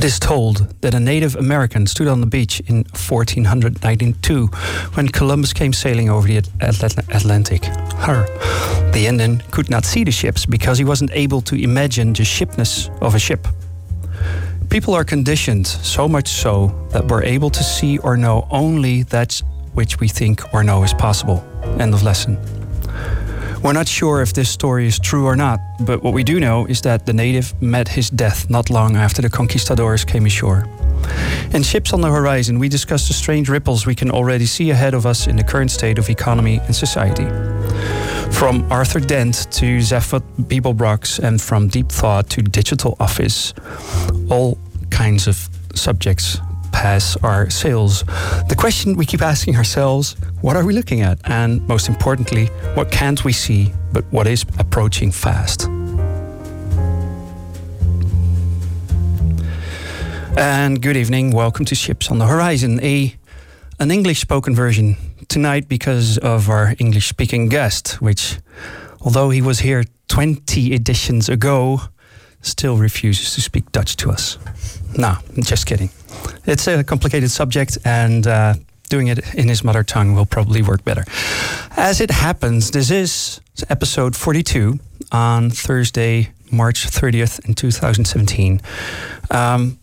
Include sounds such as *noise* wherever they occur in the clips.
It is told that a Native American stood on the beach in 1492 when Columbus came sailing over the Atlantic. Her. The Indian could not see the ships because he wasn't able to imagine the shipness of a ship. People are conditioned so much so that we're able to see or know only that which we think or know is possible. End of lesson. We're not sure if this story is true or not, but what we do know is that the native met his death not long after the conquistadors came ashore. In Ships on the Horizon, we discuss the strange ripples we can already see ahead of us in the current state of economy and society. From Arthur Dent to Zaphod Beeblebrox, and from deep thought to digital office, all kinds of subjects pass our sails. The question we keep asking ourselves what are we looking at? And most importantly, what can't we see, but what is approaching fast? And good evening, welcome to Ships on the Horizon, a an English spoken version tonight because of our English speaking guest, which, although he was here 20 editions ago, still refuses to speak Dutch to us. No, just kidding. It's a complicated subject, and uh, doing it in his mother tongue will probably work better. As it happens, this is episode 42 on Thursday, March 30th in 2017. Um,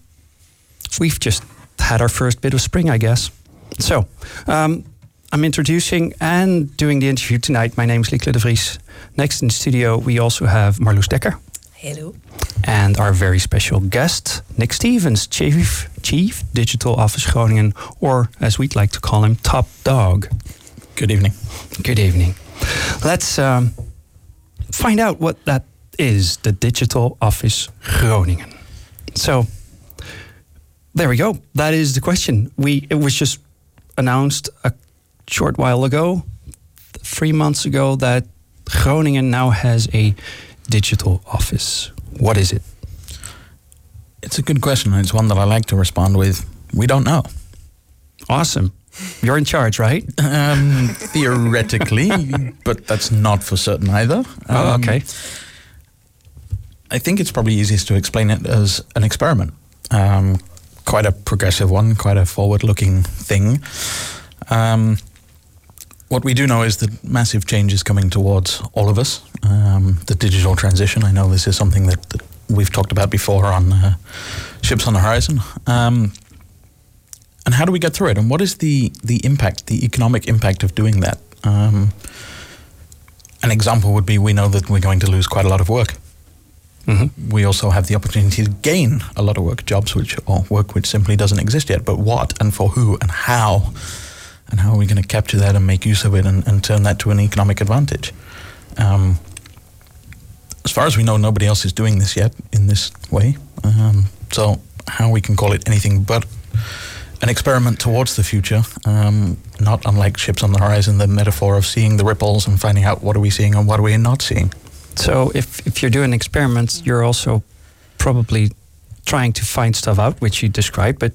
we've just had our first bit of spring, I guess. So, um, I'm introducing and doing the interview tonight. My name is Lieke de Vries. Next in the studio, we also have Marloes Dekker. Hello. And our very special guest, Nick Stevens, Chief, Chief Digital Office Groningen, or as we'd like to call him, Top Dog. Good evening. Good evening. Let's um, find out what that is, the Digital Office Groningen. So, there we go. That is the question. We It was just announced a short while ago, three months ago, that Groningen now has a digital office? What is it? It's a good question. It's one that I like to respond with. We don't know. Awesome. You're in charge, right? Um, theoretically, but that's not for certain either. Oh, um, okay. I think it's probably easiest to explain it as an experiment. Um, quite a progressive one, quite a forward looking thing. Um, what we do know is that massive change is coming towards all of us. Um, the digital transition. I know this is something that, that we've talked about before on uh, Ships on the Horizon. Um, and how do we get through it? And what is the the impact, the economic impact of doing that? Um, an example would be we know that we're going to lose quite a lot of work. Mm-hmm. We also have the opportunity to gain a lot of work, jobs which or work which simply doesn't exist yet. But what and for who and how? and how are we going to capture that and make use of it and, and turn that to an economic advantage? Um, as far as we know, nobody else is doing this yet in this way. Um, so how we can call it anything but an experiment towards the future, um, not unlike ships on the horizon, the metaphor of seeing the ripples and finding out what are we seeing and what are we not seeing. So if, if you're doing experiments, you're also probably trying to find stuff out, which you described, but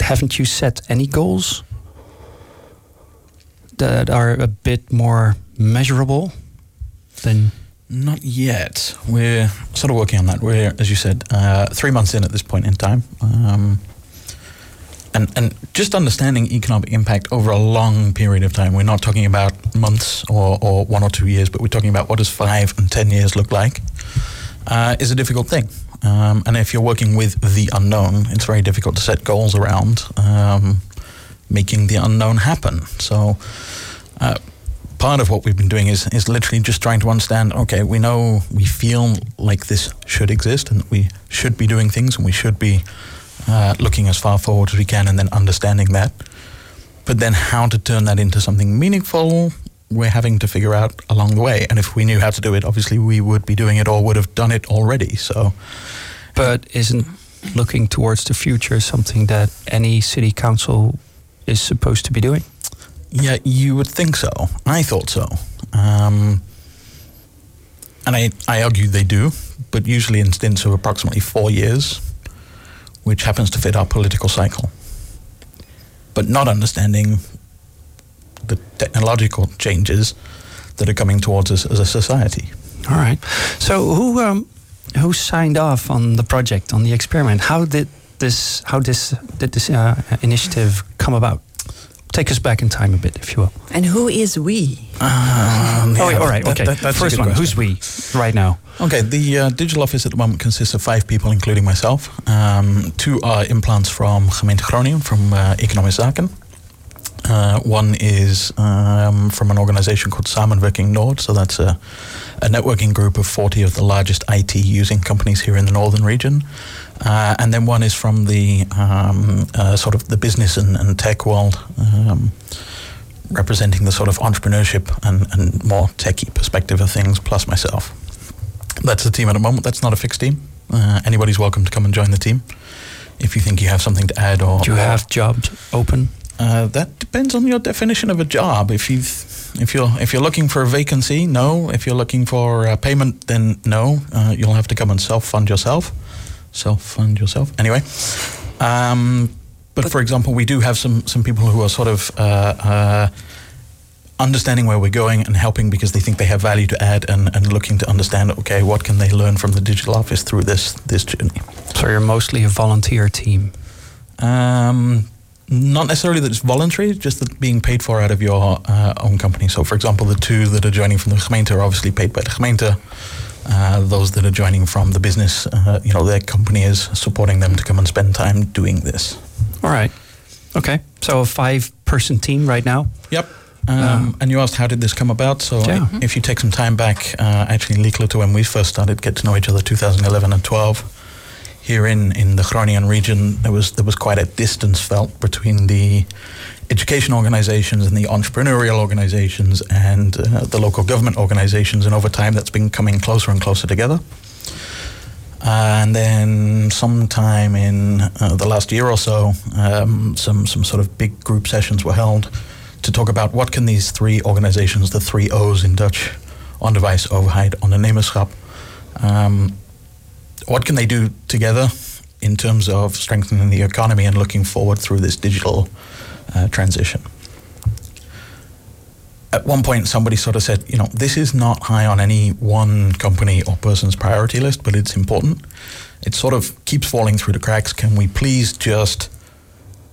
haven't you set any goals? that are a bit more measurable than? Not yet. We're sort of working on that. We're, as you said, uh, three months in at this point in time. Um, and, and just understanding economic impact over a long period of time. We're not talking about months or, or one or two years, but we're talking about what does five and ten years look like, uh, is a difficult thing. Um, and if you're working with the unknown, it's very difficult to set goals around. Um, making the unknown happen. So, uh, part of what we've been doing is is literally just trying to understand. Okay, we know we feel like this should exist, and we should be doing things, and we should be uh, looking as far forward as we can, and then understanding that. But then, how to turn that into something meaningful? We're having to figure out along the way. And if we knew how to do it, obviously we would be doing it or would have done it already. So, but isn't looking towards the future something that any city council is supposed to be doing. Yeah, you would think so. I thought so. Um, and I, I argue they do, but usually in stints of approximately four years, which happens to fit our political cycle. But not understanding the technological changes that are coming towards us as a society. All right. So, who um, who signed off on the project, on the experiment? How did this, how this, did this uh, initiative come about? Take us back in time a bit, if you will. And who is we? Um, oh, all right, that, okay. That, that's First one, question. who's we right now? Okay, the uh, digital office at the moment consists of five people, including myself. Um, two are implants from Gemeente Groningen, from uh, Economische Zaken. Uh, one is um, from an organization called Samenwerking Noord. So that's a, a, networking group of 40 of the largest IT using companies here in the northern region. Uh, and then one is from the um, uh, sort of the business and, and tech world, um, representing the sort of entrepreneurship and, and more techie perspective of things, plus myself. That's the team at the moment. That's not a fixed team. Uh, anybody's welcome to come and join the team if you think you have something to add or. Do you have jobs open? Uh, that depends on your definition of a job. If you if you're if you're looking for a vacancy, no. If you're looking for a payment, then no. Uh, you'll have to come and self fund yourself. Self fund yourself. Anyway. Um, but, but, for example, we do have some some people who are sort of uh, uh, understanding where we're going and helping because they think they have value to add and, and looking to understand okay what can they learn from the digital office through this this journey. So you're mostly a volunteer team. Um, not necessarily that it's voluntary, just that being paid for out of your uh, own company. So, for example, the two that are joining from the gemeente are obviously paid by the gemeente. Uh, those that are joining from the business, uh, you know, their company is supporting them to come and spend time doing this. All right. Okay. So a five-person team right now. Yep. Um, um, and you asked how did this come about? So yeah. if you take some time back, uh, actually, Liekele to when we first started, get to know each other, 2011 and 12 here in, in the Groningen region, there was there was quite a distance felt between the education organizations and the entrepreneurial organizations and uh, the local government organizations, and over time that's been coming closer and closer together. and then, sometime in uh, the last year or so, um, some some sort of big group sessions were held to talk about what can these three organizations, the three O's in Dutch, on onderwijs, overheid, ondernemerschap, um, what can they do together in terms of strengthening the economy and looking forward through this digital uh, transition? At one point, somebody sort of said, you know, this is not high on any one company or person's priority list, but it's important. It sort of keeps falling through the cracks. Can we please just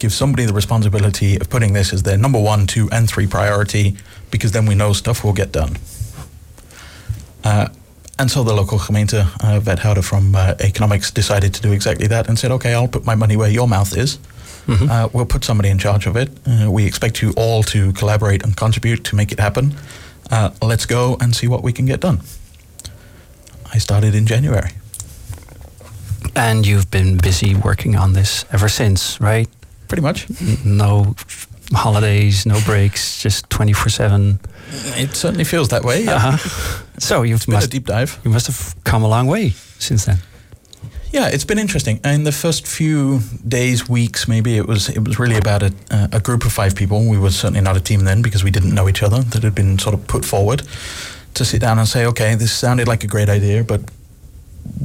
give somebody the responsibility of putting this as their number one, two, and three priority because then we know stuff will get done. Uh, and so the local gemeente uh, wethouder from uh, economics decided to do exactly that and said, okay, I'll put my money where your mouth is. Mm-hmm. Uh, we'll put somebody in charge of it. Uh, we expect you all to collaborate and contribute to make it happen. Uh, let's go and see what we can get done. I started in January. And you've been busy working on this ever since, right? Pretty much. No holidays, no breaks, just 24 7. It certainly feels that way. Yeah. Uh-huh. So you've must, a deep dive. You must have come a long way since then. Yeah, it's been interesting. In the first few days, weeks, maybe it was it was really about a, uh, a group of five people. We were certainly not a team then because we didn't know each other. That had been sort of put forward to sit down and say, okay, this sounded like a great idea, but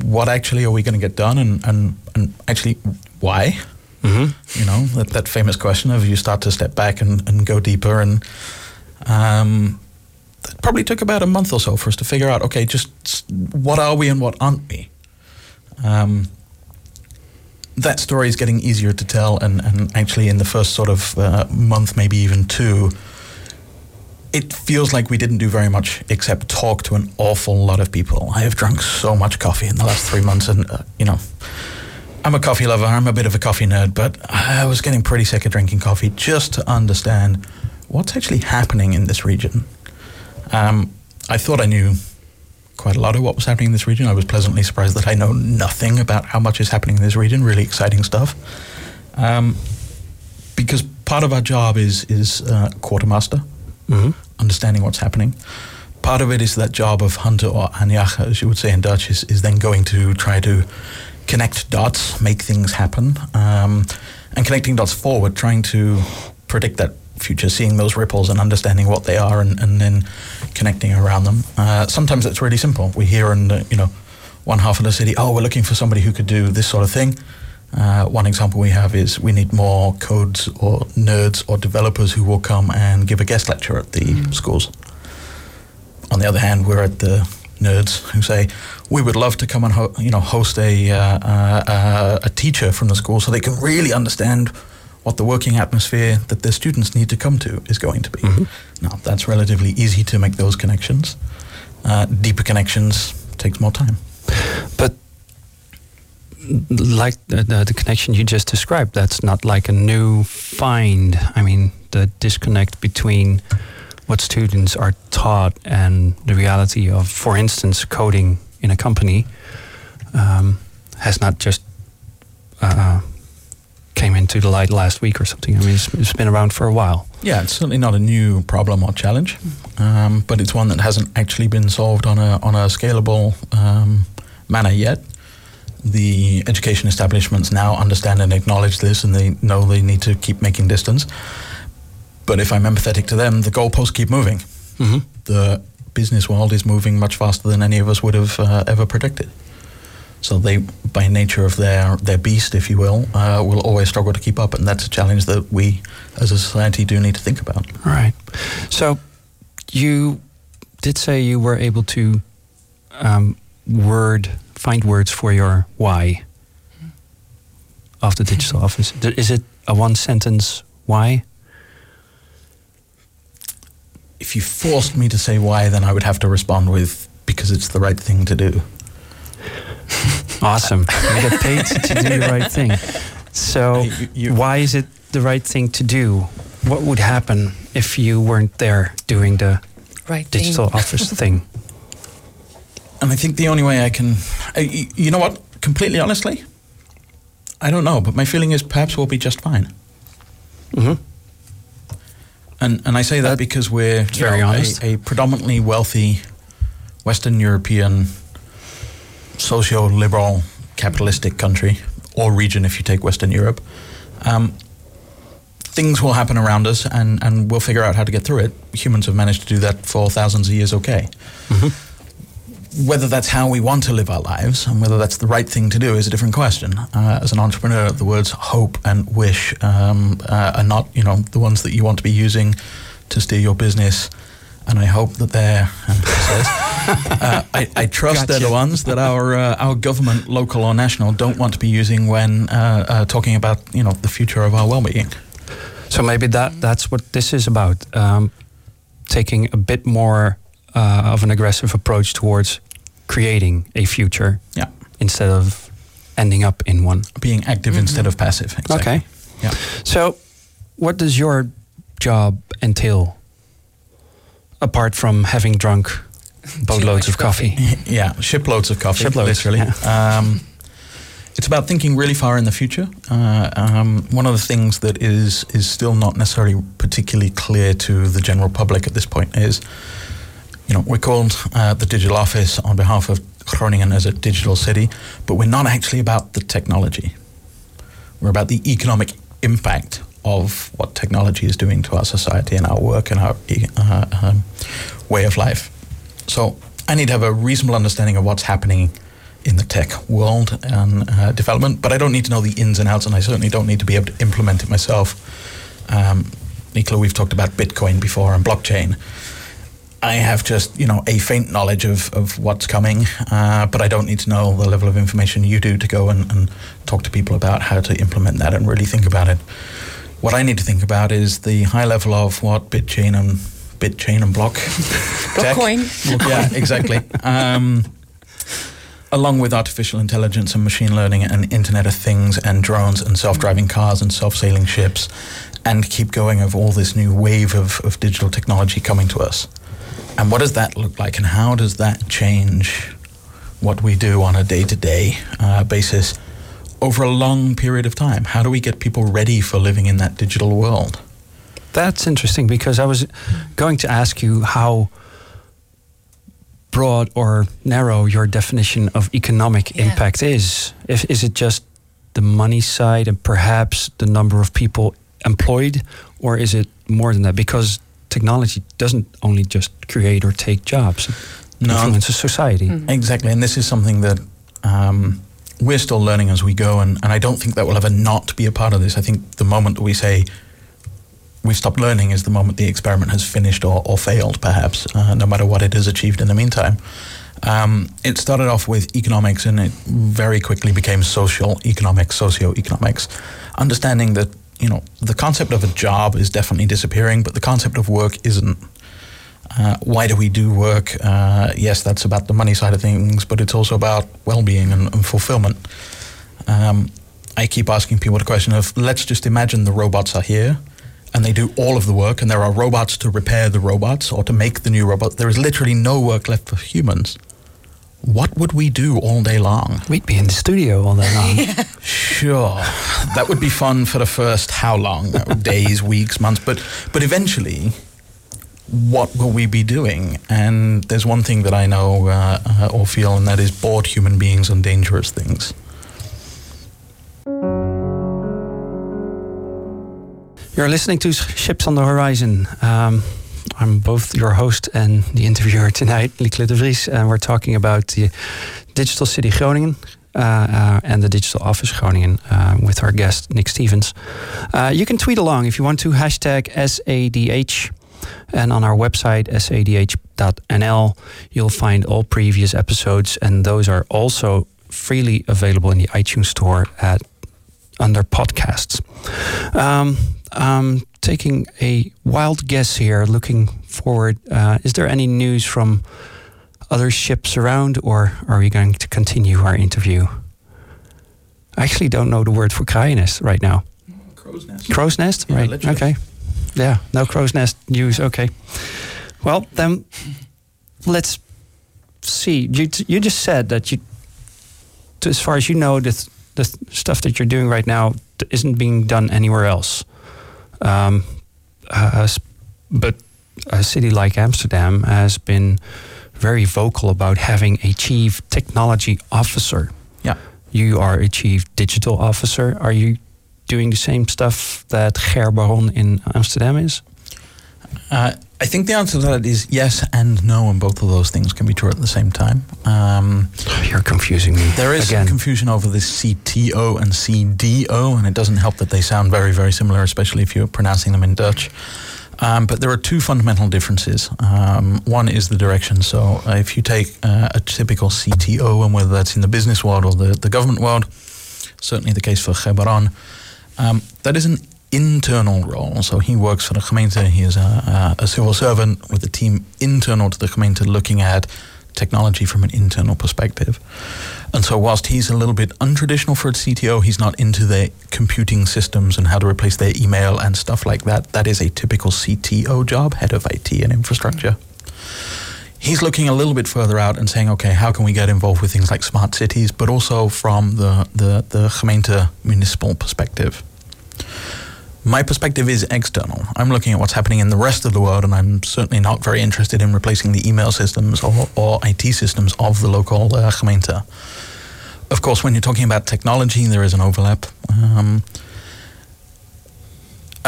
what actually are we going to get done, and and, and actually why? Mm-hmm. You know that that famous question of you start to step back and, and go deeper and. Um, it probably took about a month or so for us to figure out okay, just what are we and what aren't we? Um, that story is getting easier to tell, and, and actually, in the first sort of uh, month, maybe even two, it feels like we didn't do very much except talk to an awful lot of people. I have drunk so much coffee in the last three months, and uh, you know, I'm a coffee lover. I'm a bit of a coffee nerd, but I was getting pretty sick of drinking coffee just to understand what's actually happening in this region. Um, I thought I knew quite a lot of what was happening in this region. I was pleasantly surprised that I know nothing about how much is happening in this region. Really exciting stuff. Um, because part of our job is is uh, quartermaster, mm-hmm. understanding what's happening. Part of it is that job of hunter or aanjager, as you would say in Dutch, is, is then going to try to connect dots, make things happen, um, and connecting dots forward, trying to predict that future, seeing those ripples and understanding what they are, and, and then connecting around them. Uh, sometimes it's really simple. We hear in the, you know one half of the city, oh, we're looking for somebody who could do this sort of thing. Uh, one example we have is we need more codes or nerds or developers who will come and give a guest lecture at the mm. schools. On the other hand, we're at the nerds who say, we would love to come and ho- you know host a uh, uh, a teacher from the school so they can really understand what the working atmosphere that their students need to come to is going to be. Mhm. Now that's relatively easy to make those connections. Uh, deeper connections takes more time. But like the, the, the connection you just described, that's not like a new find. I mean, the disconnect between what students are taught and the reality of, for instance, coding in a company um, has not just uh, came into the light last week or something. I mean, it's, it's been around for a while. Yeah, it's certainly not a new problem or challenge, um, but it's one that hasn't actually been solved on a on a scalable um, manner yet. The education establishments now understand and acknowledge this, and they know they need to keep making distance. But if I'm empathetic to them, the goalposts keep moving. Mm-hmm. The business world is moving much faster than any of us would have uh, ever predicted. So they, by nature of their their beast, if you will, uh, will always struggle to keep up, and that's a challenge that we, as a society, do need to think about. All right. So you did say you were able to um, word find words for your why of the digital office. Is it a one sentence why? If you forced me to say why, then I would have to respond with because it's the right thing to do. Awesome. you get paid to do the right thing. So You- you- why is it the right thing to do? What would happen if you weren't there doing the Right. digital thing. office *laughs* thing? And I think the only way I can, uh, y- you know what? Completely honestly, I don't know, but my feeling is perhaps we'll be just fine. hmm And and I say that That- because we're very know, honest. A, a predominantly wealthy Western European socio-liberal capitalistic country or region if you take Western Europe. Um, things will happen around us and, and we'll figure out how to get through it. Humans have managed to do that for thousands of years okay. hmm Whether that's how we want to live our lives and whether that's the right thing to do is a different question. Uh, as an entrepreneur, the words hope and wish um, uh, are not, you know, the ones that you want to be using to steer your business. And I hope that they're, says, *laughs* uh, I, I trust they're the ones that our uh, our government, local or national, don't want to be using when uh, uh, talking about, you know, the future of our well-being. So maybe that that's what this is about. Um, taking a bit more uh, of an aggressive approach towards creating a future Yeah, instead of ending up in one. being active instead of passive. Exactly. Okay. Yeah. So, what does your job entail apart from having drunk *laughs* boatloads of coffee? *laughs* Yeah, shiploads of coffee, Shiploads, literally. Um, it's about thinking really far in the future. Uh, um, one of the things that is is still not necessarily particularly clear to the general public at this point is, you know, we're called uh, the Digital Office on behalf of Groningen as a digital city, but we're not actually about the technology. We're about the economic impact of what technology is doing to our society and our work and our uh, um, way of life. So I need to have a reasonable understanding of what's happening in the tech world and uh, development, but I don't need to know the ins and outs, and I certainly don't need to be able to implement it myself. Um, Nicola, we've talked about Bitcoin before and blockchain. I have just, you know, a faint knowledge of, of what's coming, uh, but I don't need to know the level of information you do to go and, and talk to people about how to implement that and really think about it. What I need to think about is the high level of what BitChain and BitChain and block *laughs* Blockcoin. yeah, exactly. Um, along with artificial intelligence and machine learning and Internet of Things and drones and self-driving cars and self-sailing ships, and keep going of all this new wave of, of digital technology coming to us. And what does that look like, and how does that change what we do on a day-to-day uh, basis over a long period of time? How do we get people ready for living in that digital world? That's interesting because I was going to ask you how broad or narrow your definition of economic Yeah. impact is. If, is it just the money side and perhaps the number of people employed, or is it more than that? Because technology doesn't only just create or take jobs, it No. influences society. Exactly, and this is something that um, we're still learning as we go, and, and I don't think that will ever not be a part of this. I think the moment that we say we've stopped learning is the moment the experiment has finished or, or failed, perhaps, uh, no matter what it has achieved in the meantime. Um, it started off with economics and it very quickly became social economics, socio-economics, understanding that you know the concept of a job is definitely disappearing, but the concept of work isn't. Uh, why do we do work? Uh, yes, that's about the money side of things, but it's also about well-being and, and fulfillment. Um, I keep asking people the question of let's just imagine the robots are here and they do all of the work, and there are robots to repair the robots or to make the new robot. There is literally no work left for humans. What would we do all day long? We'd be in the studio all day long. *laughs* Sure, that would be fun for the first how long? *laughs* Days, weeks, months, but but eventually, what will we be doing? And there's one thing that I know uh, uh, or feel, and that is bored human beings on dangerous things. You're listening to Ships on the Horizon. Um, I'm both your host and the interviewer tonight, Lieke de Vries, and we're talking about the Digital City Groningen. Uh, uh, and the Digital Office Groningen uh, with our guest Nick Stevens. Uh, you can tweet along if you want to, hashtag SADH. And on our website, sadh.nl, you'll find all previous episodes, and those are also freely available in the iTunes Store at under podcasts. Um, um, taking a wild guess here, looking forward. Uh, is there any news from other ships around, or are we going to continue our interview? I actually don't know the word for kraaiennest right now. Crow's nest. Crow's nest, Yeah, right? literally. Okay. Yeah, no crow's nest news. Okay. Well, then let's see. You you just said that you, to- as far as you know, the the stuff that you're doing right now isn't being done anywhere else. Um, uh, but a city like Amsterdam has been very vocal about having a chief technology officer. Yeah. You are a chief digital officer. Are you doing the same stuff that Ger Baron in Amsterdam is? Uh, I think the answer to that is yes and no, and both of those things can be true at the same time. Um, You're confusing me. there is again. some confusion over this CTO and CDO, and it doesn't help that they sound very, very similar, especially if you're pronouncing them in Dutch. Um, but there are two fundamental differences. Um, one is the direction. So uh, if you take uh, a typical CTO, and whether that's in the business world or the, the government world, certainly the case for Ger Baron, um, that is an internal role. So he works for the gemeente. He is a, a, a civil servant with a team internal to the gemeente looking at technology from an internal perspective. And so, whilst he's a little bit untraditional for a CTO, he's not into the computing systems and how to replace their email and stuff like that. That is a typical CTO job, head of IT and infrastructure. He's looking a little bit further out and saying, okay, how can we get involved with things like smart cities, but also from the, the, the gemeente municipal perspective. My perspective is external. I'm looking at what's happening in the rest of the world, and I'm certainly not very interested in replacing the email systems or, or IT systems of the local uh, gemeente. Of course, when you're talking about technology, there is an overlap. Um,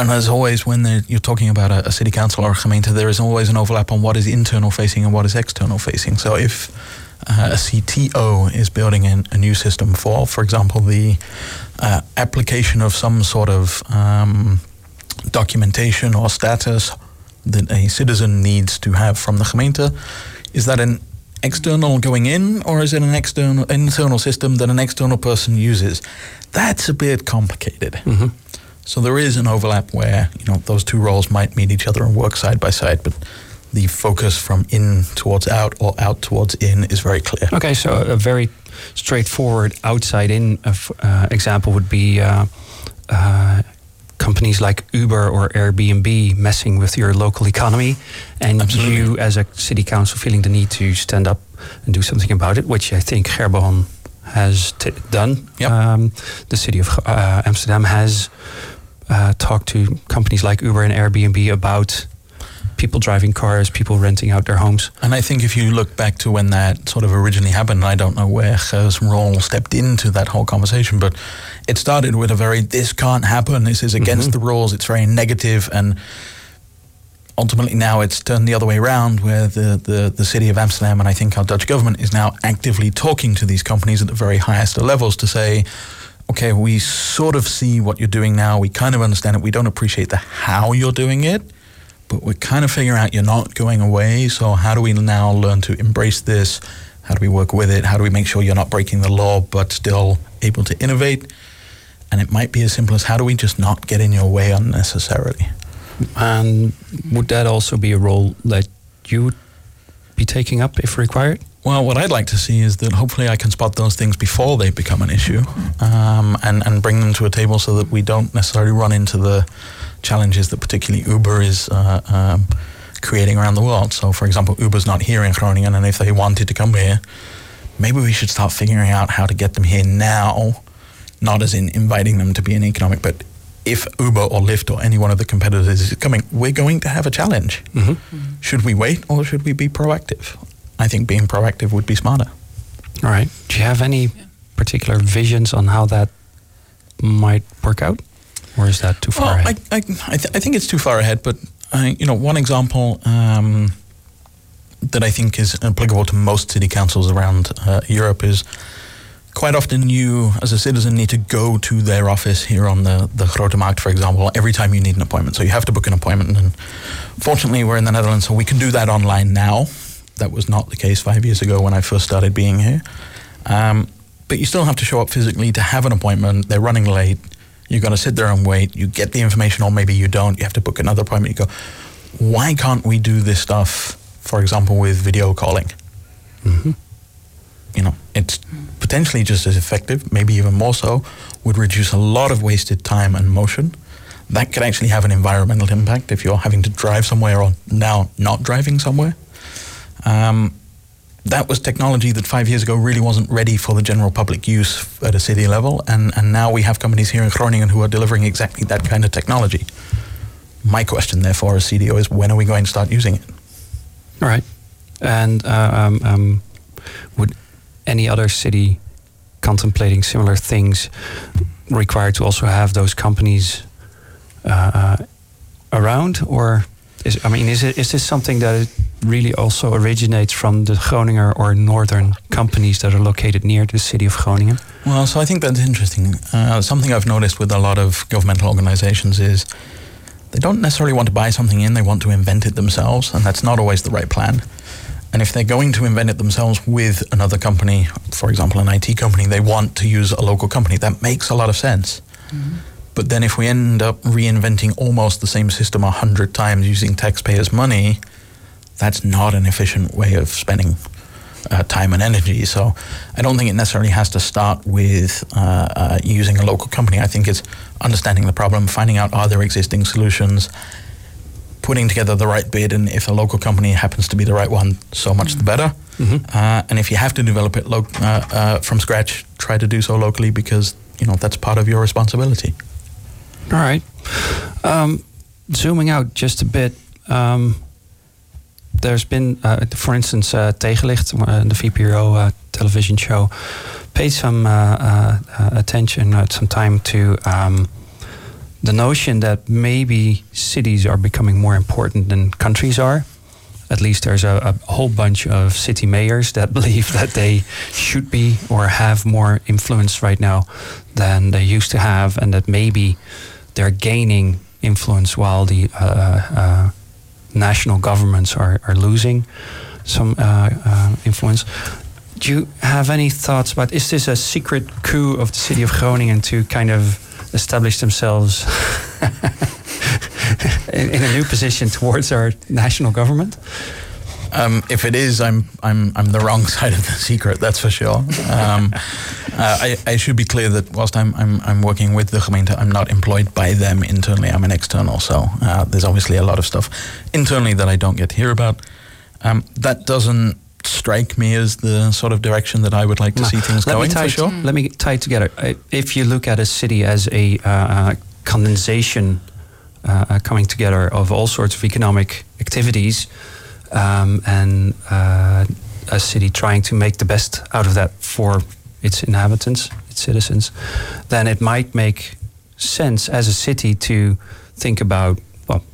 and as always, when you're talking about a, a city council or a gemeente, there is always an overlap on what is internal facing and what is external facing. So if uh, a CTO is building an, a new system for, for example, the uh, application of some sort of um, documentation or status that a citizen needs to have from the gemeente, is that an external going in or is it an external internal system that an external person uses? That's a bit complicated. Mhm. So there is an overlap where you know those two roles might meet each other and work side by side, but the focus from in towards out or out towards in is very clear. Okay, so a very straightforward outside in uh, example would be uh, uh, companies like Uber or Airbnb messing with your local economy, and Absolutely. you as a city council feeling the need to stand up and do something about it, which I think Ger Baron has t- done. Yep. Um, the city of uh, Amsterdam has uh, talked to companies like Uber and Airbnb about people driving cars, people renting out their homes. And I think if you look back to when that sort of originally happened, I don't know where Ger's role stepped into that whole conversation, but it started with a very this can't happen, this is against Mhm. the rules, it's very negative, and ultimately now it's turned the other way around where the, the, the city of Amsterdam and I think our Dutch government is now actively talking to these companies at the very highest levels to say, okay, we sort of see what you're doing now, we kind of understand it, we don't appreciate the how you're doing it but we're kind of figuring out you're not going away. So how do we now learn to embrace this, How do we work with it? How do we make sure you're not breaking the law but still able to innovate? And it might be as simple as how do we just not get in your way unnecessarily? And would that also be a role that you would be taking up if required? Well, what I'd like to see is that hopefully I can spot those things before they become an issue um, and, and bring them to a table so that we don't necessarily run into the challenges that particularly Uber is uh, um, creating around the world. So, for example, Uber's not here in Groningen, and if they wanted to come here, maybe we should start figuring out how to get them here now, not as in inviting them to be an economic, but if Uber or Lyft or any one of the competitors is coming, we're going to have a challenge. Mm-hmm. Mm-hmm. Should we wait or should we be proactive? I think being proactive would be smarter. All right. Do you have any particular visions on how that might work out? Or is that too far well, ahead? I, I, I, th- I think it's too far ahead, but uh, you know, one example um, that I think is applicable to most city councils around uh, Europe is quite often you, as a citizen, need to go to their office here on the, the Grote Markt, for example, every time you need an appointment. So you have to book an appointment. And fortunately, we're in the Netherlands, so we can do that online now. That was not the case five years ago when I first started being here. Um, but you still have to show up physically to have an appointment. They're running late. You're going to sit there and wait. You get the information, or maybe you don't. You have to book another appointment. You go, why can't we do this stuff, for example, with video calling? Mm-hmm. You know, it's potentially just as effective, maybe even more so, would reduce a lot of wasted time and motion. That could actually have an environmental impact if you're having to drive somewhere or now not driving somewhere. Um, that was technology that five years ago really wasn't ready for the general public use at a city level, and, and now we have companies here in Groningen who are delivering exactly that kind of technology. My question, therefore, as CDO, is when are we going to start using it? All right. And uh, um, um, would any other city contemplating similar things require to also have those companies uh, uh, around, or is I mean, is it is this something that really also originates from the Groninger or northern companies that are located near the city of Groningen? Well, so I think that's interesting. Uh, something I've noticed with a lot of governmental organizations is they don't necessarily want to buy something in; they want to invent it themselves, and that's not always the right plan. And if they're going to invent it themselves with another company, for example, an IT company, they want to use a local company. That makes a lot of sense. Mm-hmm. But then if we end up reinventing almost the same system a hundred times using taxpayers' money, that's not an efficient way of spending uh, time and energy. So I don't think it necessarily has to start with uh, uh, using a local company. I think it's understanding the problem, finding out are there existing solutions, putting together the right bid, and if a local company happens to be the right one, so much the better. Mm-hmm. Uh, and if you have to develop it lo- uh, uh, from scratch, try to do so locally because you know that's part of your responsibility. All right. Um, zooming out just a bit. Um, there's been, uh, for instance, uh, Tegenlicht, uh, the VPRO uh, television show, paid some uh, attention, some time to um, the notion that maybe cities are becoming more important than countries are. At least there's a, a, whole bunch of city mayors that *laughs* believe that they should be or have more influence right now than they used to have, and that maybe they're gaining influence while the uh, uh, national governments are, are losing some uh, uh, influence. Do you have any thoughts about is this a secret coup of the city of Groningen to kind of establish themselves *laughs* in, in, a new position towards our national government? Um, if it is, I'm I'm I'm the wrong *laughs* side of the secret. That's for sure. Um, *laughs* uh, I, I should be clear that whilst I'm I'm I'm working with the gemeente, I'm not employed by them internally. I'm an external, so uh, there's obviously a lot of stuff internally that I don't get to hear about. Um, that doesn't strike me as the sort of direction that I would like to see things let going. for sure. Let me tie it together. If you look at a city as a uh, uh condensation uh, uh, coming together of all sorts of economic activities, um, and uh, a city trying to make the best out of that for its inhabitants, its citizens, then it might make sense as a city to think about well,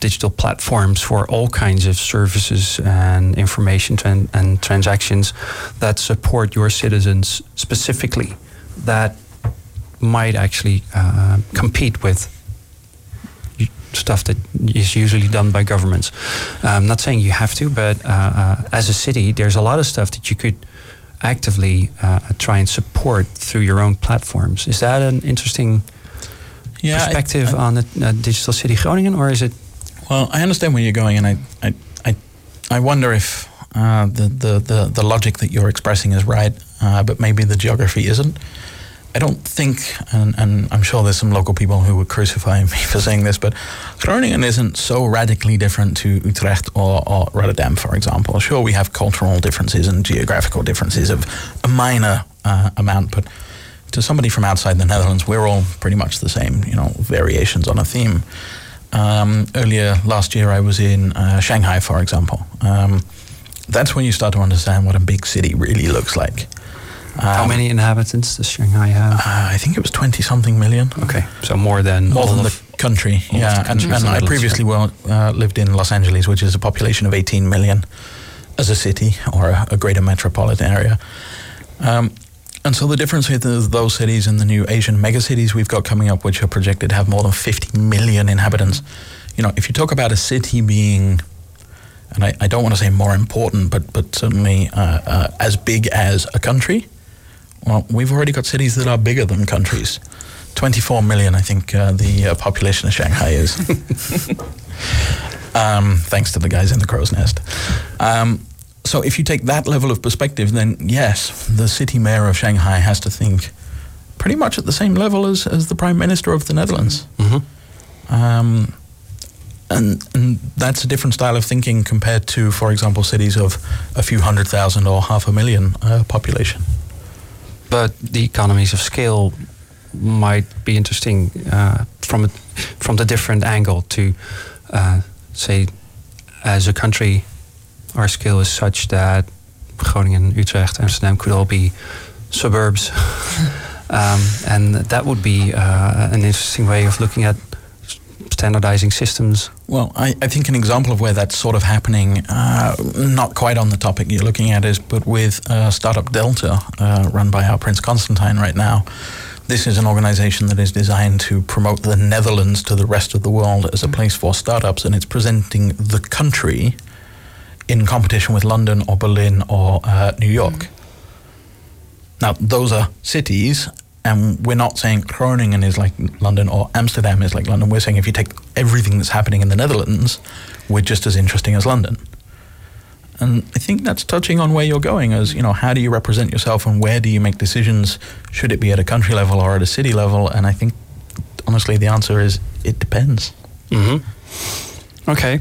digital platforms for all kinds of services and information and transactions that support your citizens specifically that might actually uh, compete with stuff that is usually done by governments. I'm not saying you have to, but uh, uh, as a city, there's a lot of stuff that you could actively uh, try and support through your own platforms. Is that an interesting yeah, perspective I, I, on the uh, digital city Groningen, or is it? Well, I understand where you're going, and I, I, I, I wonder if uh, the, the, the the logic that you're expressing is right, uh, but maybe the geography isn't. I don't think, and, and, I'm sure there's some local people who would crucify me *laughs* for saying this, but Groningen isn't so radically different to Utrecht or, or, Rotterdam, for example. Sure, we have cultural differences and geographical differences of a minor uh, amount, but to somebody from outside the Netherlands, we're all pretty much the same, you know, variations on a theme. Um, earlier last year, I was in uh, Shanghai, for example. Um, that's when you start to understand what a big city really looks like. Um, How many inhabitants does Shanghai have? Uh, I think it was 20 something million. Okay, so more than more than the country. Yeah, the and, and I previously well, uh, lived in Los Angeles, which is a population of 18 million as a city or a, a greater metropolitan area. Um, and so the difference with those cities and the new Asian megacities we've got coming up, which are projected to have more than 50 million inhabitants, you know, if you talk about a city being, and I, I don't want to say more important, but but certainly uh, uh, as big as a country, well, we've already got cities that are bigger than countries. 24 million, I think, uh, the uh, population of Shanghai is. *laughs* um, thanks to the guys in the crow's nest. Um, so if you take that level of perspective, then yes, the city mayor of Shanghai has to think pretty much at the same level as, as the prime minister of the Netherlands. Mm-hmm. Um, and, and that's a different style of thinking compared to, for example, cities of a few hundred thousand or half a million uh, population. But the economies of scale might be interesting uh, from a, from the different angle to uh, say, as a country, our scale is such that Groningen, Utrecht, Amsterdam could all be suburbs. *laughs* um, and that would be uh, an interesting way of looking at standardizing systems. Well, I, I think an example of where that's sort of happening, uh, not quite on the topic you're looking at, is but with uh, Startup Delta, uh, run by our Prince Constantijn right now. This is an organization that is designed to promote the Netherlands to the rest of the world as a place for startups, and it's presenting the country in competition with London or Berlin or uh, New York. Mm. Now, those are cities, and we're not saying Groningen is like London or Amsterdam is like London. We're saying if you take everything that's happening in the Netherlands, we're just as interesting as London. And I think that's touching on where you're going as, you know, how do you represent yourself and where do you make decisions? Should it be at a country level or at a city level? And I think, honestly, the answer is it depends. Mm-hmm. Okay.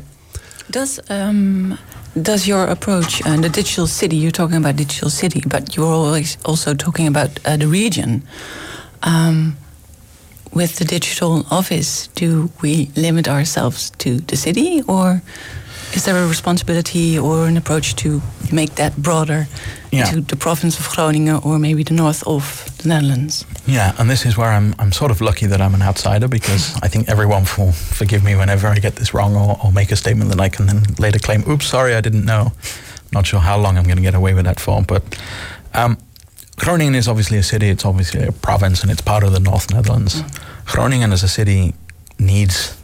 Does um, does your approach and the digital city? You're talking about digital city, but you're always also talking about uh, the region. Um, with the digital office, do we limit ourselves to the city, or is there a responsibility or an approach to make that broader yeah. to the province of Groningen or maybe the north of the Netherlands? Yeah, and this is where I'm, I'm sort of lucky that I'm an outsider because I think everyone will forgive me whenever I get this wrong or, or make a statement that I can then later claim, oops, sorry, I didn't know. Not sure how long I'm going to get away with that for, but um, Groningen is obviously a city, it's obviously a province, and it's part of the North Netherlands. Mm. Groningen as a city needs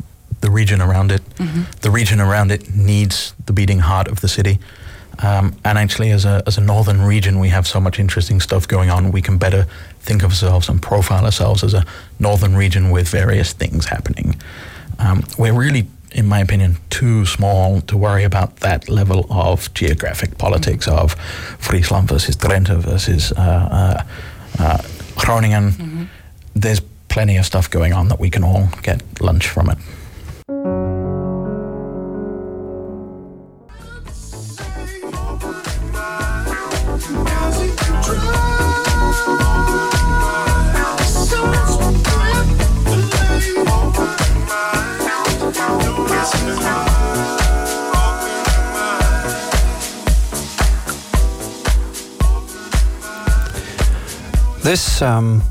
the region around it. Mm-hmm. The region around it needs the beating heart of the city. Um, and actually, as a, as a northern region, we have so much interesting stuff going on. We can better think of ourselves and profile ourselves as a northern region with various things happening. Um, we're really, in my opinion, too small to worry about that level of geographic politics mm-hmm. of Friesland versus Drenthe versus uh, uh, uh, Groningen. Mm-hmm. There's plenty of stuff going on that we can all get lunch from it. Um,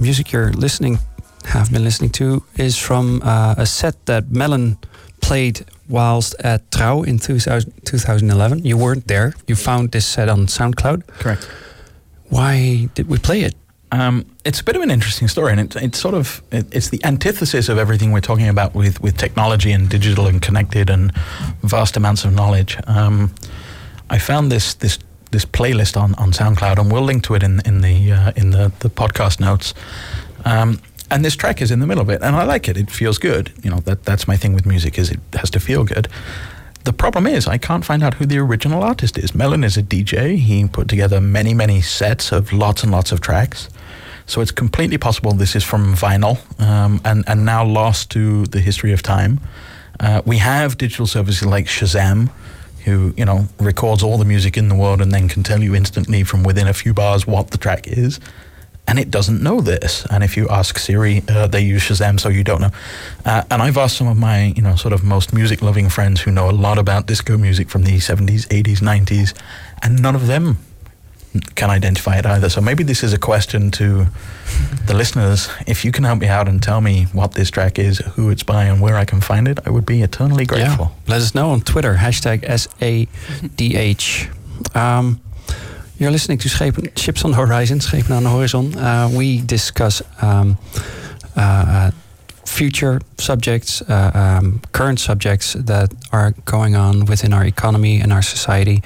music you're listening, have been listening to, is from uh, a set that Melon played whilst at Trouw in 2000, 2011. You weren't there. You found this set on SoundCloud. Correct. Why did we play it? Um, it's a bit of an interesting story, and it, it's sort of it, it's the antithesis of everything we're talking about with, with technology and digital and connected and vast amounts of knowledge. Um, I found this this this playlist on, on SoundCloud, and we'll link to it in in the uh, in the, the podcast notes. Um, and this track is in the middle of it, and I like it. It feels good. You know that that's my thing with music is it has to feel good. The problem is I can't find out who the original artist is. Melon is a DJ. He put together many many sets of lots and lots of tracks. So it's completely possible this is from vinyl um, and, and now lost to the history of time. Uh, we have digital services like Shazam, who you know records all the music in the world and then can tell you instantly from within a few bars what the track is. And it doesn't know this. And if you ask Siri, uh, they use Shazam, so you don't know. Uh, and I've asked some of my, you know, sort of most music-loving friends who know a lot about disco music from the 70s, 80s, 90s, and none of them can identify it either. So maybe this is a question to the listeners. If you can help me out and tell me what this track is, who it's by, and where I can find it, I would be eternally grateful. Yeah. Let us know on Twitter, hashtag SADH. Um, you're listening to Schepen, Ships on the Horizon, Schepen on the Horizon. Uh, we discuss um, uh, uh future subjects, uh, um, current subjects that are going on within our economy and our society.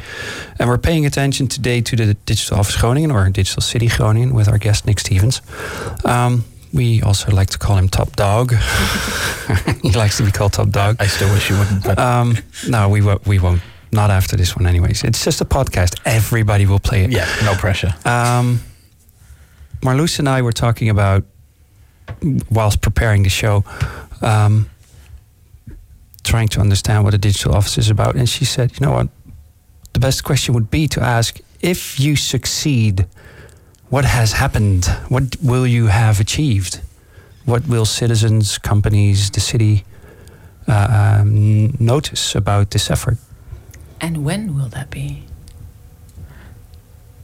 And we're paying attention today to the Digital Office Groningen or Digital City Groningen with our guest Nick Stevens. Um, we also like to call him Top Dog. *laughs* he likes to be called Top Dog. I still wish you wouldn't. But um, no, we won't. We won't. Not after this one, anyways. It's just a podcast. Everybody will play it. Yeah, no pressure. Um, Marloes and I were talking about whilst preparing the show, um, trying to understand what a digital office is about. And she said, you know what? The best question would be to ask if you succeed, what has happened? What will you have achieved? What will citizens, companies, the city uh, um, notice about this effort? And when will that be?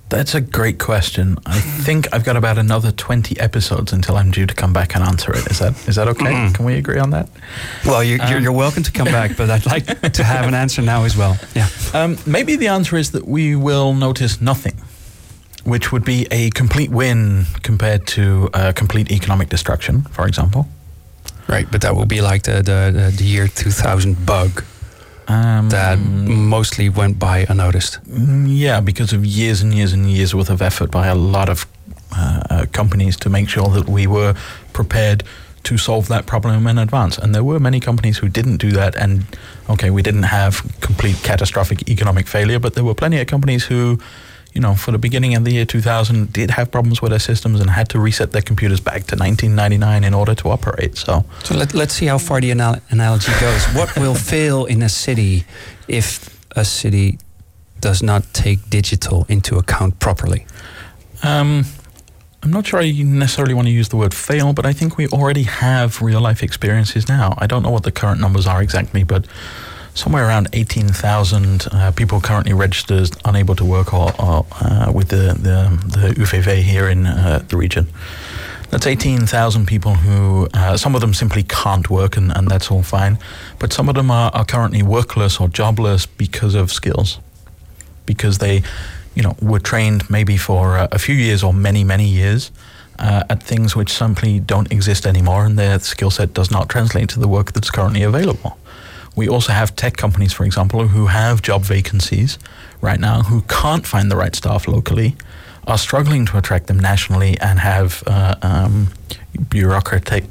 That's a great question. I think I've got about another 20 episodes until I'm due to come back and answer it. Is that is that okay? Mm. Can we agree on that? Well, you're, um, you're, welcome to come back, but I'd like *laughs* to have an answer now as well. Yeah. Um, maybe the answer is that we will notice nothing, which would be a complete win compared to a complete economic destruction, for example. Right, but that would be like the, the, the year 2000 bug. Um, that mostly went by unnoticed. Mm, yeah, because of years and years and years worth of effort by a lot of uh, uh, companies to make sure that we were prepared to solve that problem in advance. And there were many companies who didn't do that. And okay, we didn't have complete catastrophic economic failure, but there were plenty of companies who you know, for the beginning of the year 2000, did have problems with their systems and had to reset their computers back to 1999 in order to operate. So, so let, let's see how far the anal- analogy goes. what will *laughs* fail in a city if a city does not take digital into account properly? Um, I'm not sure I necessarily want to use the word fail, but I think we already have real life experiences now. I don't know what the current numbers are exactly, but somewhere around 18,000 uh, people currently registered unable to work or, or uh, with the, the, the UWV here in uh, the region. That's 18,000 people who, uh, some of them simply can't work, and, and that's all fine. But some of them are, are currently workless or jobless because of skills. Because they, you know, were trained maybe for a few years or many, many years. Uh, at things which simply don't exist anymore, and their skill set does not translate to the work that's currently available. We also have tech companies, for example, who have job vacancies right now who can't find the right staff locally, are struggling to attract them nationally, and have uh, um, bureaucratic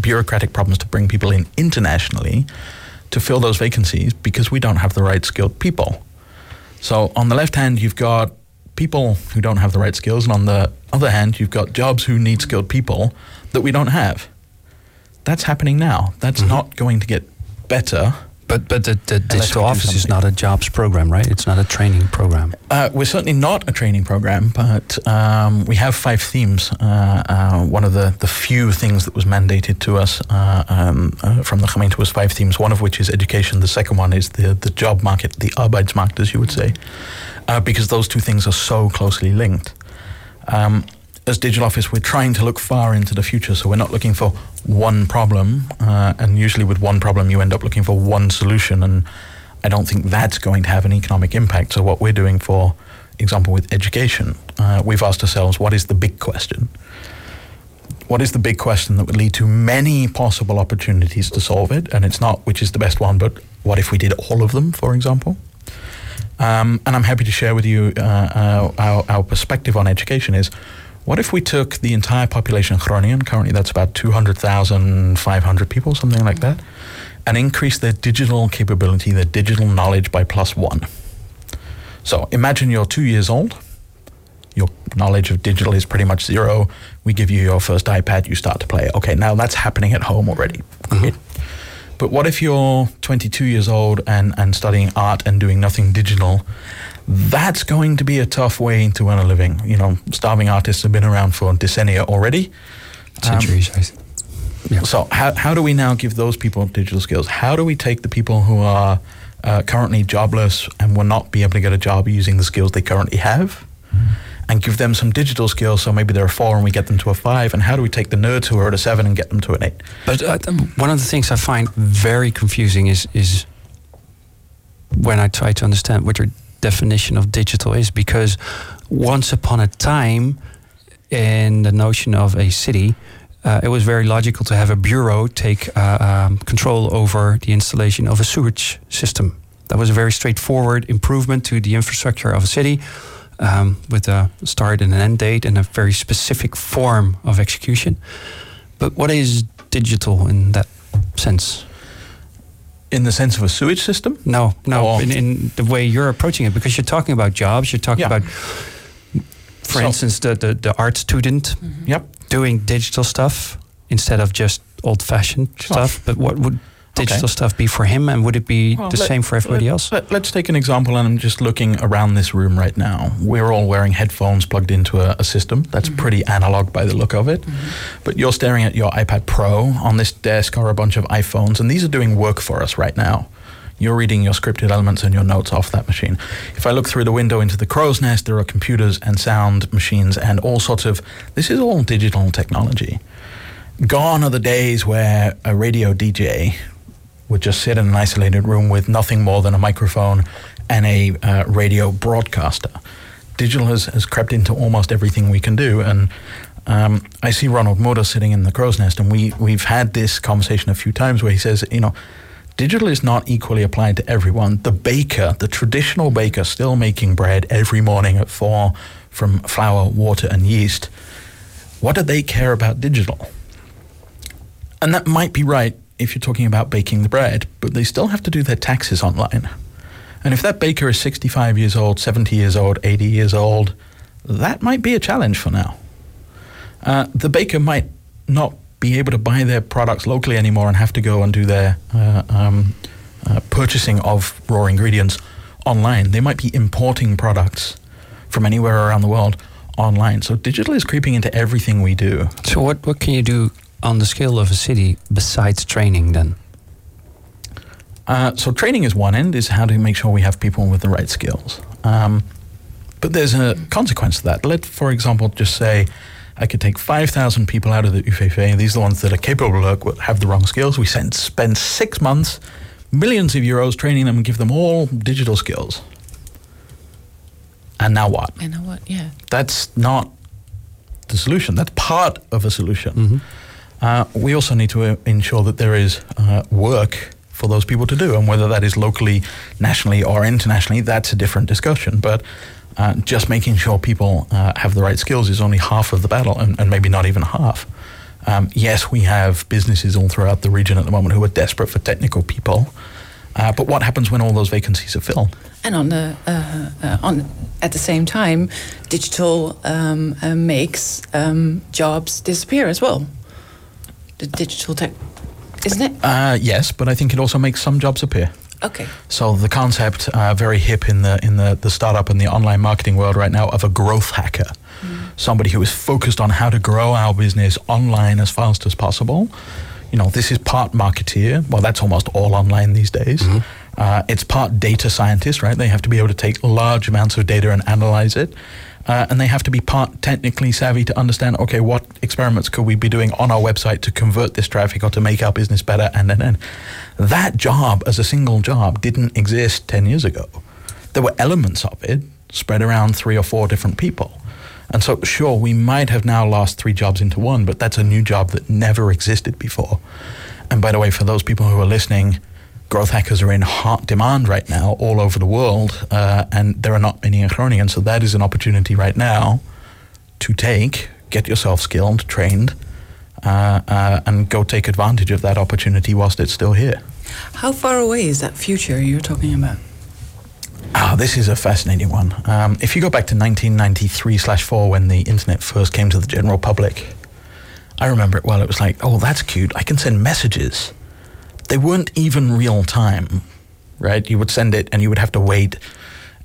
bureaucratic problems to bring people in internationally to fill those vacancies because we don't have the right skilled people. So on the left hand, you've got people who don't have the right skills, and on the other hand, you've got jobs who need skilled people that we don't have. That's happening now. That's mm-hmm. not going to get better but but the, the digital office is not a jobs program, right? It's not a training program. Uh, we're certainly not a training program, but um, we have five themes. Uh, uh, one of the, the few things that was mandated to us uh, um, uh, from the gemeente was five themes. One of which is education. The second one is the the job market, the arbeidsmarkt, as you would say, uh, because those two things are so closely linked. Um, as Digital Office, we're trying to look far into the future. So we're not looking for one problem. Uh, and usually with one problem, you end up looking for one solution. And I don't think that's going to have an economic impact. So what we're doing for example with education, uh, we've asked ourselves, what is the big question? What is the big question that would lead to many possible opportunities to solve it? And it's not which is the best one, but what if we did all of them, for example? Um, and I'm happy to share with you uh, our, our, our, perspective on education is what if we took the entire population of Groningen, currently that's about 200,500 people, something like that, and increase their digital capability, their digital knowledge by plus one. So imagine you're two years old, your knowledge of digital is pretty much zero. We give you your first iPad, you start to play. Okay, now that's happening at home already. Mm-hmm. But what if you're 22 years old and, and studying art and doing nothing digital? That's going to be a tough way to earn a living. You know, starving artists have been around for decennia already. Centuries, um, yeah. So, how, how do we now give those people digital skills? How do we take the people who are uh, currently jobless and will not be able to get a job using the skills they currently have? Mm-hmm and give them some digital skills. So maybe they're a four and we get them to a five. And how do we take the nerds who are at a seven and get them to an eight? But uh, one of the things I find very confusing is is when I try to understand what your definition of digital is, because once upon a time, in the notion of a city, uh, it was very logical to have a bureau take uh, um, control over the installation of a sewage system. That was a very straightforward improvement to the infrastructure of a city um, with a start and an end date and a very specific form of execution. But what is digital in that sense? In the sense of a sewage system? No, no, in, in, the way you're approaching it, because you're talking about jobs, you're talking yeah. about, for so, instance, the, the, the, art student mm-hmm. yep. doing digital stuff instead of just old fashioned stuff. But what would digital okay. stuff be for him, and would it be well, the let, same for everybody let, else? Let, us take an example, and I'm just looking around this room right now. We're all wearing headphones plugged into a, a system that's mm-hmm. pretty analog by the look of it. Mm-hmm. But you're staring at your iPad Pro. On this desk are a bunch of iPhones, and these are doing work for us right now. You're reading your scripted elements and your notes off that machine. If I look through the window into the crow's nest, there are computers and sound machines and all sorts of. This is all digital technology. Gone are the days where a radio DJ would just sit in an isolated room with nothing more than a microphone and a uh, radio broadcaster. Digital has, has crept into almost everything we can do. And um, I see Ronald Mulder sitting in the crow's nest, and we, we've had this conversation a few times where he says, you know, digital is not equally applied to everyone. The baker, the traditional baker, still making bread every morning at four from flour, water, and yeast. What do they care about digital? And that might be right if you're talking about baking the bread, but they still have to do their taxes online. And if that baker is 65 years old, 70 years old, 80 years old, that might be a challenge for now. Uh, the baker might not be able to buy their products locally anymore and have to go and do their uh, um, uh, purchasing of raw ingredients online. They might be importing products from anywhere around the world online. So digital is creeping into everything we do. So what, what can you do on the scale of a city besides training then? Uh, so training is one end, is how to make sure we have people with the right skills. Um, but there's a consequence to that. Let, for example, just say I could take 5,000 people out of the UWV. These are the ones that are capable of work, but have the wrong skills. We send, spend six months, millions of euros training them and give them all digital skills. And now what? And now what, yeah. That's not the solution. That's part of a solution. Mm-hmm. Uh, we also need to uh, ensure that there is uh, work for those people to do, and whether that is locally, nationally, or internationally, that's a different discussion. But uh, just making sure people uh, have the right skills is only half of the battle, and, and maybe not even half. Um, yes, we have businesses all throughout the region at the moment who are desperate for technical people. Uh, but what happens when all those vacancies are filled? And on the uh, uh, on at the same time, digital um, uh, makes um, jobs disappear as well the digital tech, isn't it? Uh, yes, but I think it also makes some jobs appear. Okay. So the concept, uh, very hip in the in the, the startup and the online marketing world right now, of a growth hacker, mm. somebody who is focused on how to grow our business online as fast as possible. You know, this is part marketeer. Well, that's almost all online these days. Mm-hmm. Uh, it's part data scientist, right? They have to be able to take large amounts of data and analyze it uh, and they have to be part technically savvy to understand okay what experiments could we be doing on our website to convert this traffic or to make our business better and then and that job as a single job didn't exist 10 years ago there were elements of it spread around three or four different people. And so, sure, we might have now lost three jobs into one, but that's a new job that never existed before. And by the way, for those people who are listening, growth hackers are in hot demand right now all over the world, uh, and there are not many in Groningen. So that is an opportunity right now to take, get yourself skilled, trained, uh, uh, and go take advantage of that opportunity whilst it's still here. How far away is that future you're talking about? Ah, this is a fascinating one. Um, if you go back to 1993 slash four when the internet first came to the general public, I remember it well. It was like, oh, that's cute. I can send messages. They weren't even real time, right? You would send it and you would have to wait,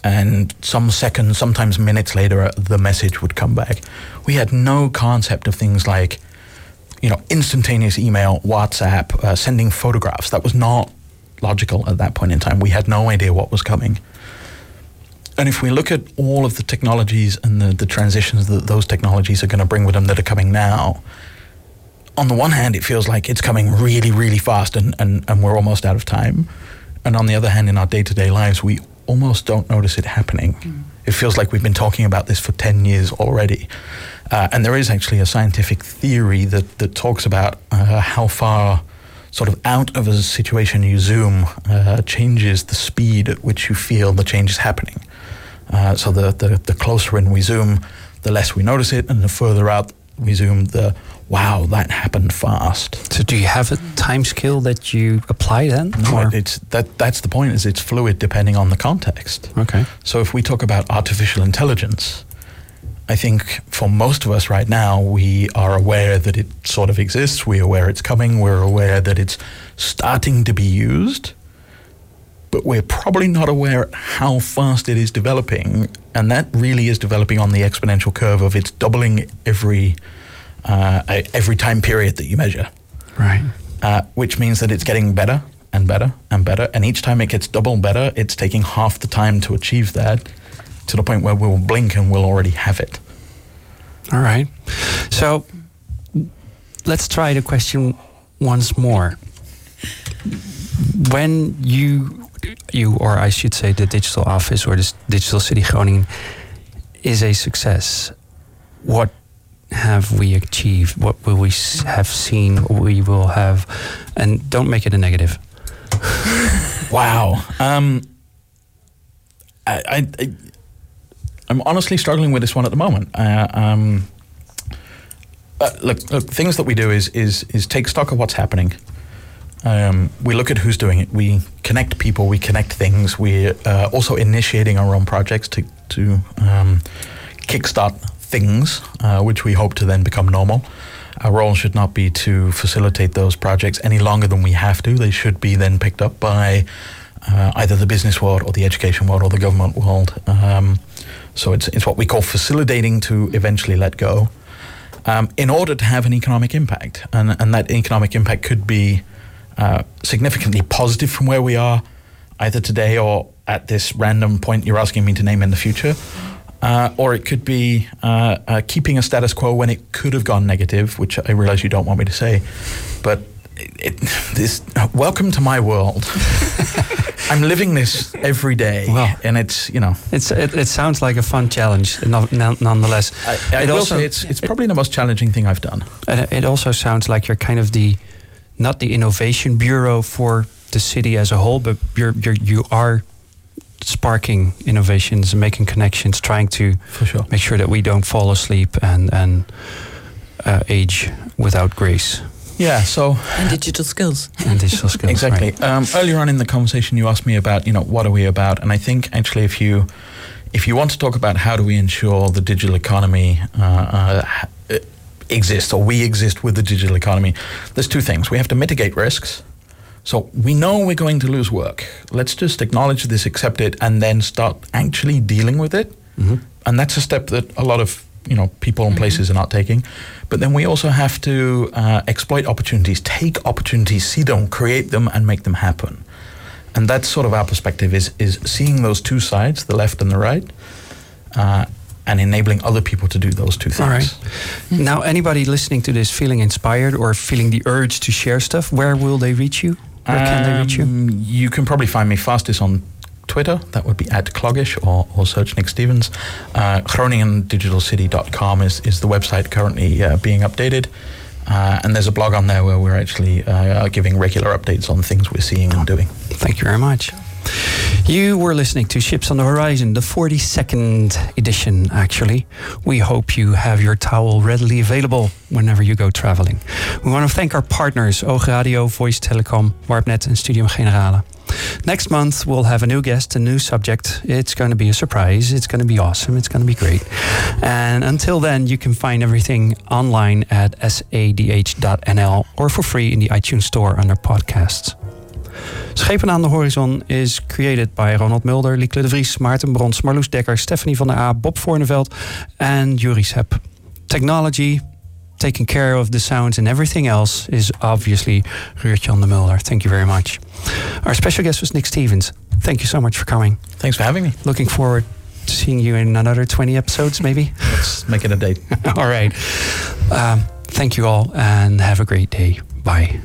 and some seconds, sometimes minutes later, uh, the message would come back. We had no concept of things like, you know, instantaneous email, WhatsApp, uh, sending photographs. That was not logical at that point in time. We had no idea what was coming. And if we look at all of the technologies and the, the transitions that those technologies are going to bring with them that are coming now, on the one hand, it feels like it's coming really, really fast and, and, and we're almost out of time. And on the other hand, in our day to day lives, we almost don't notice it happening. Mm. It feels like we've been talking about this for 10 years already. Uh, and there is actually a scientific theory that, that talks about uh, how far sort of out of a situation you zoom uh, changes the speed at which you feel the change is happening. Uh, so the, the, the closer in we zoom, the less we notice it, and the further out we zoom, the wow, that happened fast. So do you have a time scale that you apply then? No, or? it's that that's the point is it's fluid depending on the context. Okay. So if we talk about artificial intelligence, I think for most of us right now, we are aware that it sort of exists. We're aware it's coming. We're aware that it's starting to be used. But we're probably not aware how fast it is developing. And that really is developing on the exponential curve of it's doubling every, uh, every time period that you measure. Right. Uh, which means that it's getting better and better and better. And each time it gets double better, it's taking half the time to achieve that to the point where we'll blink and we'll already have it. All right. So let's try the question once more. When you, you or I should say, the digital office or the digital city Groningen is a success, what have we achieved? What will we have seen? We will have, and don't make it a negative. *laughs* wow. Um, I, I, I'm honestly struggling with this one at the moment. Uh, um, uh, look, look, things that we do is is is take stock of what's happening. Um, we look at who's doing it. We connect people. We connect things. We're uh, also initiating our own projects to to um, kickstart things, uh, which we hope to then become normal. Our role should not be to facilitate those projects any longer than we have to. They should be then picked up by uh, either the business world or the education world or the government world. Um, so it's, it's what we call facilitating to eventually let go um, in order to have an economic impact. And, and that economic impact could be uh, significantly positive from where we are, either today or at this random point you're asking me to name in the future. Uh, or it could be uh, uh keeping a status quo when it could have gone negative, which I realize you don't want me to say. But it, *laughs* this welcome to my world. *laughs* I'm living this every day, well, and it's you know it's it, it sounds like a fun challenge, nonetheless. I, I it also it's it's probably the most challenging thing I've done. And it also sounds like you're kind of the not the innovation bureau for the city as a whole, but you're, you're you are sparking innovations and making connections, trying to sure. make sure that we don't fall asleep and and uh, age without grace. Yeah, so and digital skills. *laughs* And digital skills. exactly. Right. Um, earlier on in the conversation, you asked me about you know what are we about, and I think actually if you if you want to talk about how do we ensure the digital economy uh, uh, exists or we exist with the digital economy, there's two things. We have to mitigate risks. So we know we're going to lose work. Let's just acknowledge this, accept it, and then start actually dealing with it. Mm-hmm. And that's a step that a lot of you know people and places mm-hmm. are not taking. But then we also have to uh, exploit opportunities, take opportunities, see them, create them, and make them happen. And that's sort of our perspective: is is seeing those two sides, the left and the right. Uh, and enabling other people to do those two things. All right. Now, anybody listening to this feeling inspired or feeling the urge to share stuff, where will they reach you? Where um, can they reach you? Um, you can probably find me fastest on Twitter. That would be at Cloggish or, or search Nick Stevens. Uh, GroningenDigitalCity.com is, is the website currently uh, being updated. Uh, and there's a blog on there where we're actually uh, giving regular updates on things we're seeing and doing. Thank you very much. You were listening to Ships on the Horizon, the 42nd edition, actually. We hope you have your towel readily available whenever you go traveling. We want to thank our partners, Oog Radio, Voice Telecom, Warpnet, and Studium Generale. Next month, we'll have a new guest, a new subject. It's going to be a surprise. It's going to be awesome. It's going to be great. And until then, you can find everything online at sadh.nl or for free in the iTunes Store under podcasts. Schepen aan de Horizon is created by Ronald Mulder, Lieke de Vries, Maarten Brons, Marloes Dekker, Stephanie van der A, Bob Voorneveld and Juri Sepp. Technology, taking care of the sounds and everything else is obviously Ruurtjan de Mulder. Thank you very much. Our special guest was Nick Stevens. Thank you so much for coming. Thanks for having me. Looking forward to seeing you in another 20 episodes, maybe. Let's make it a date. *laughs* all right. Um, thank you all and have a great day. Bye.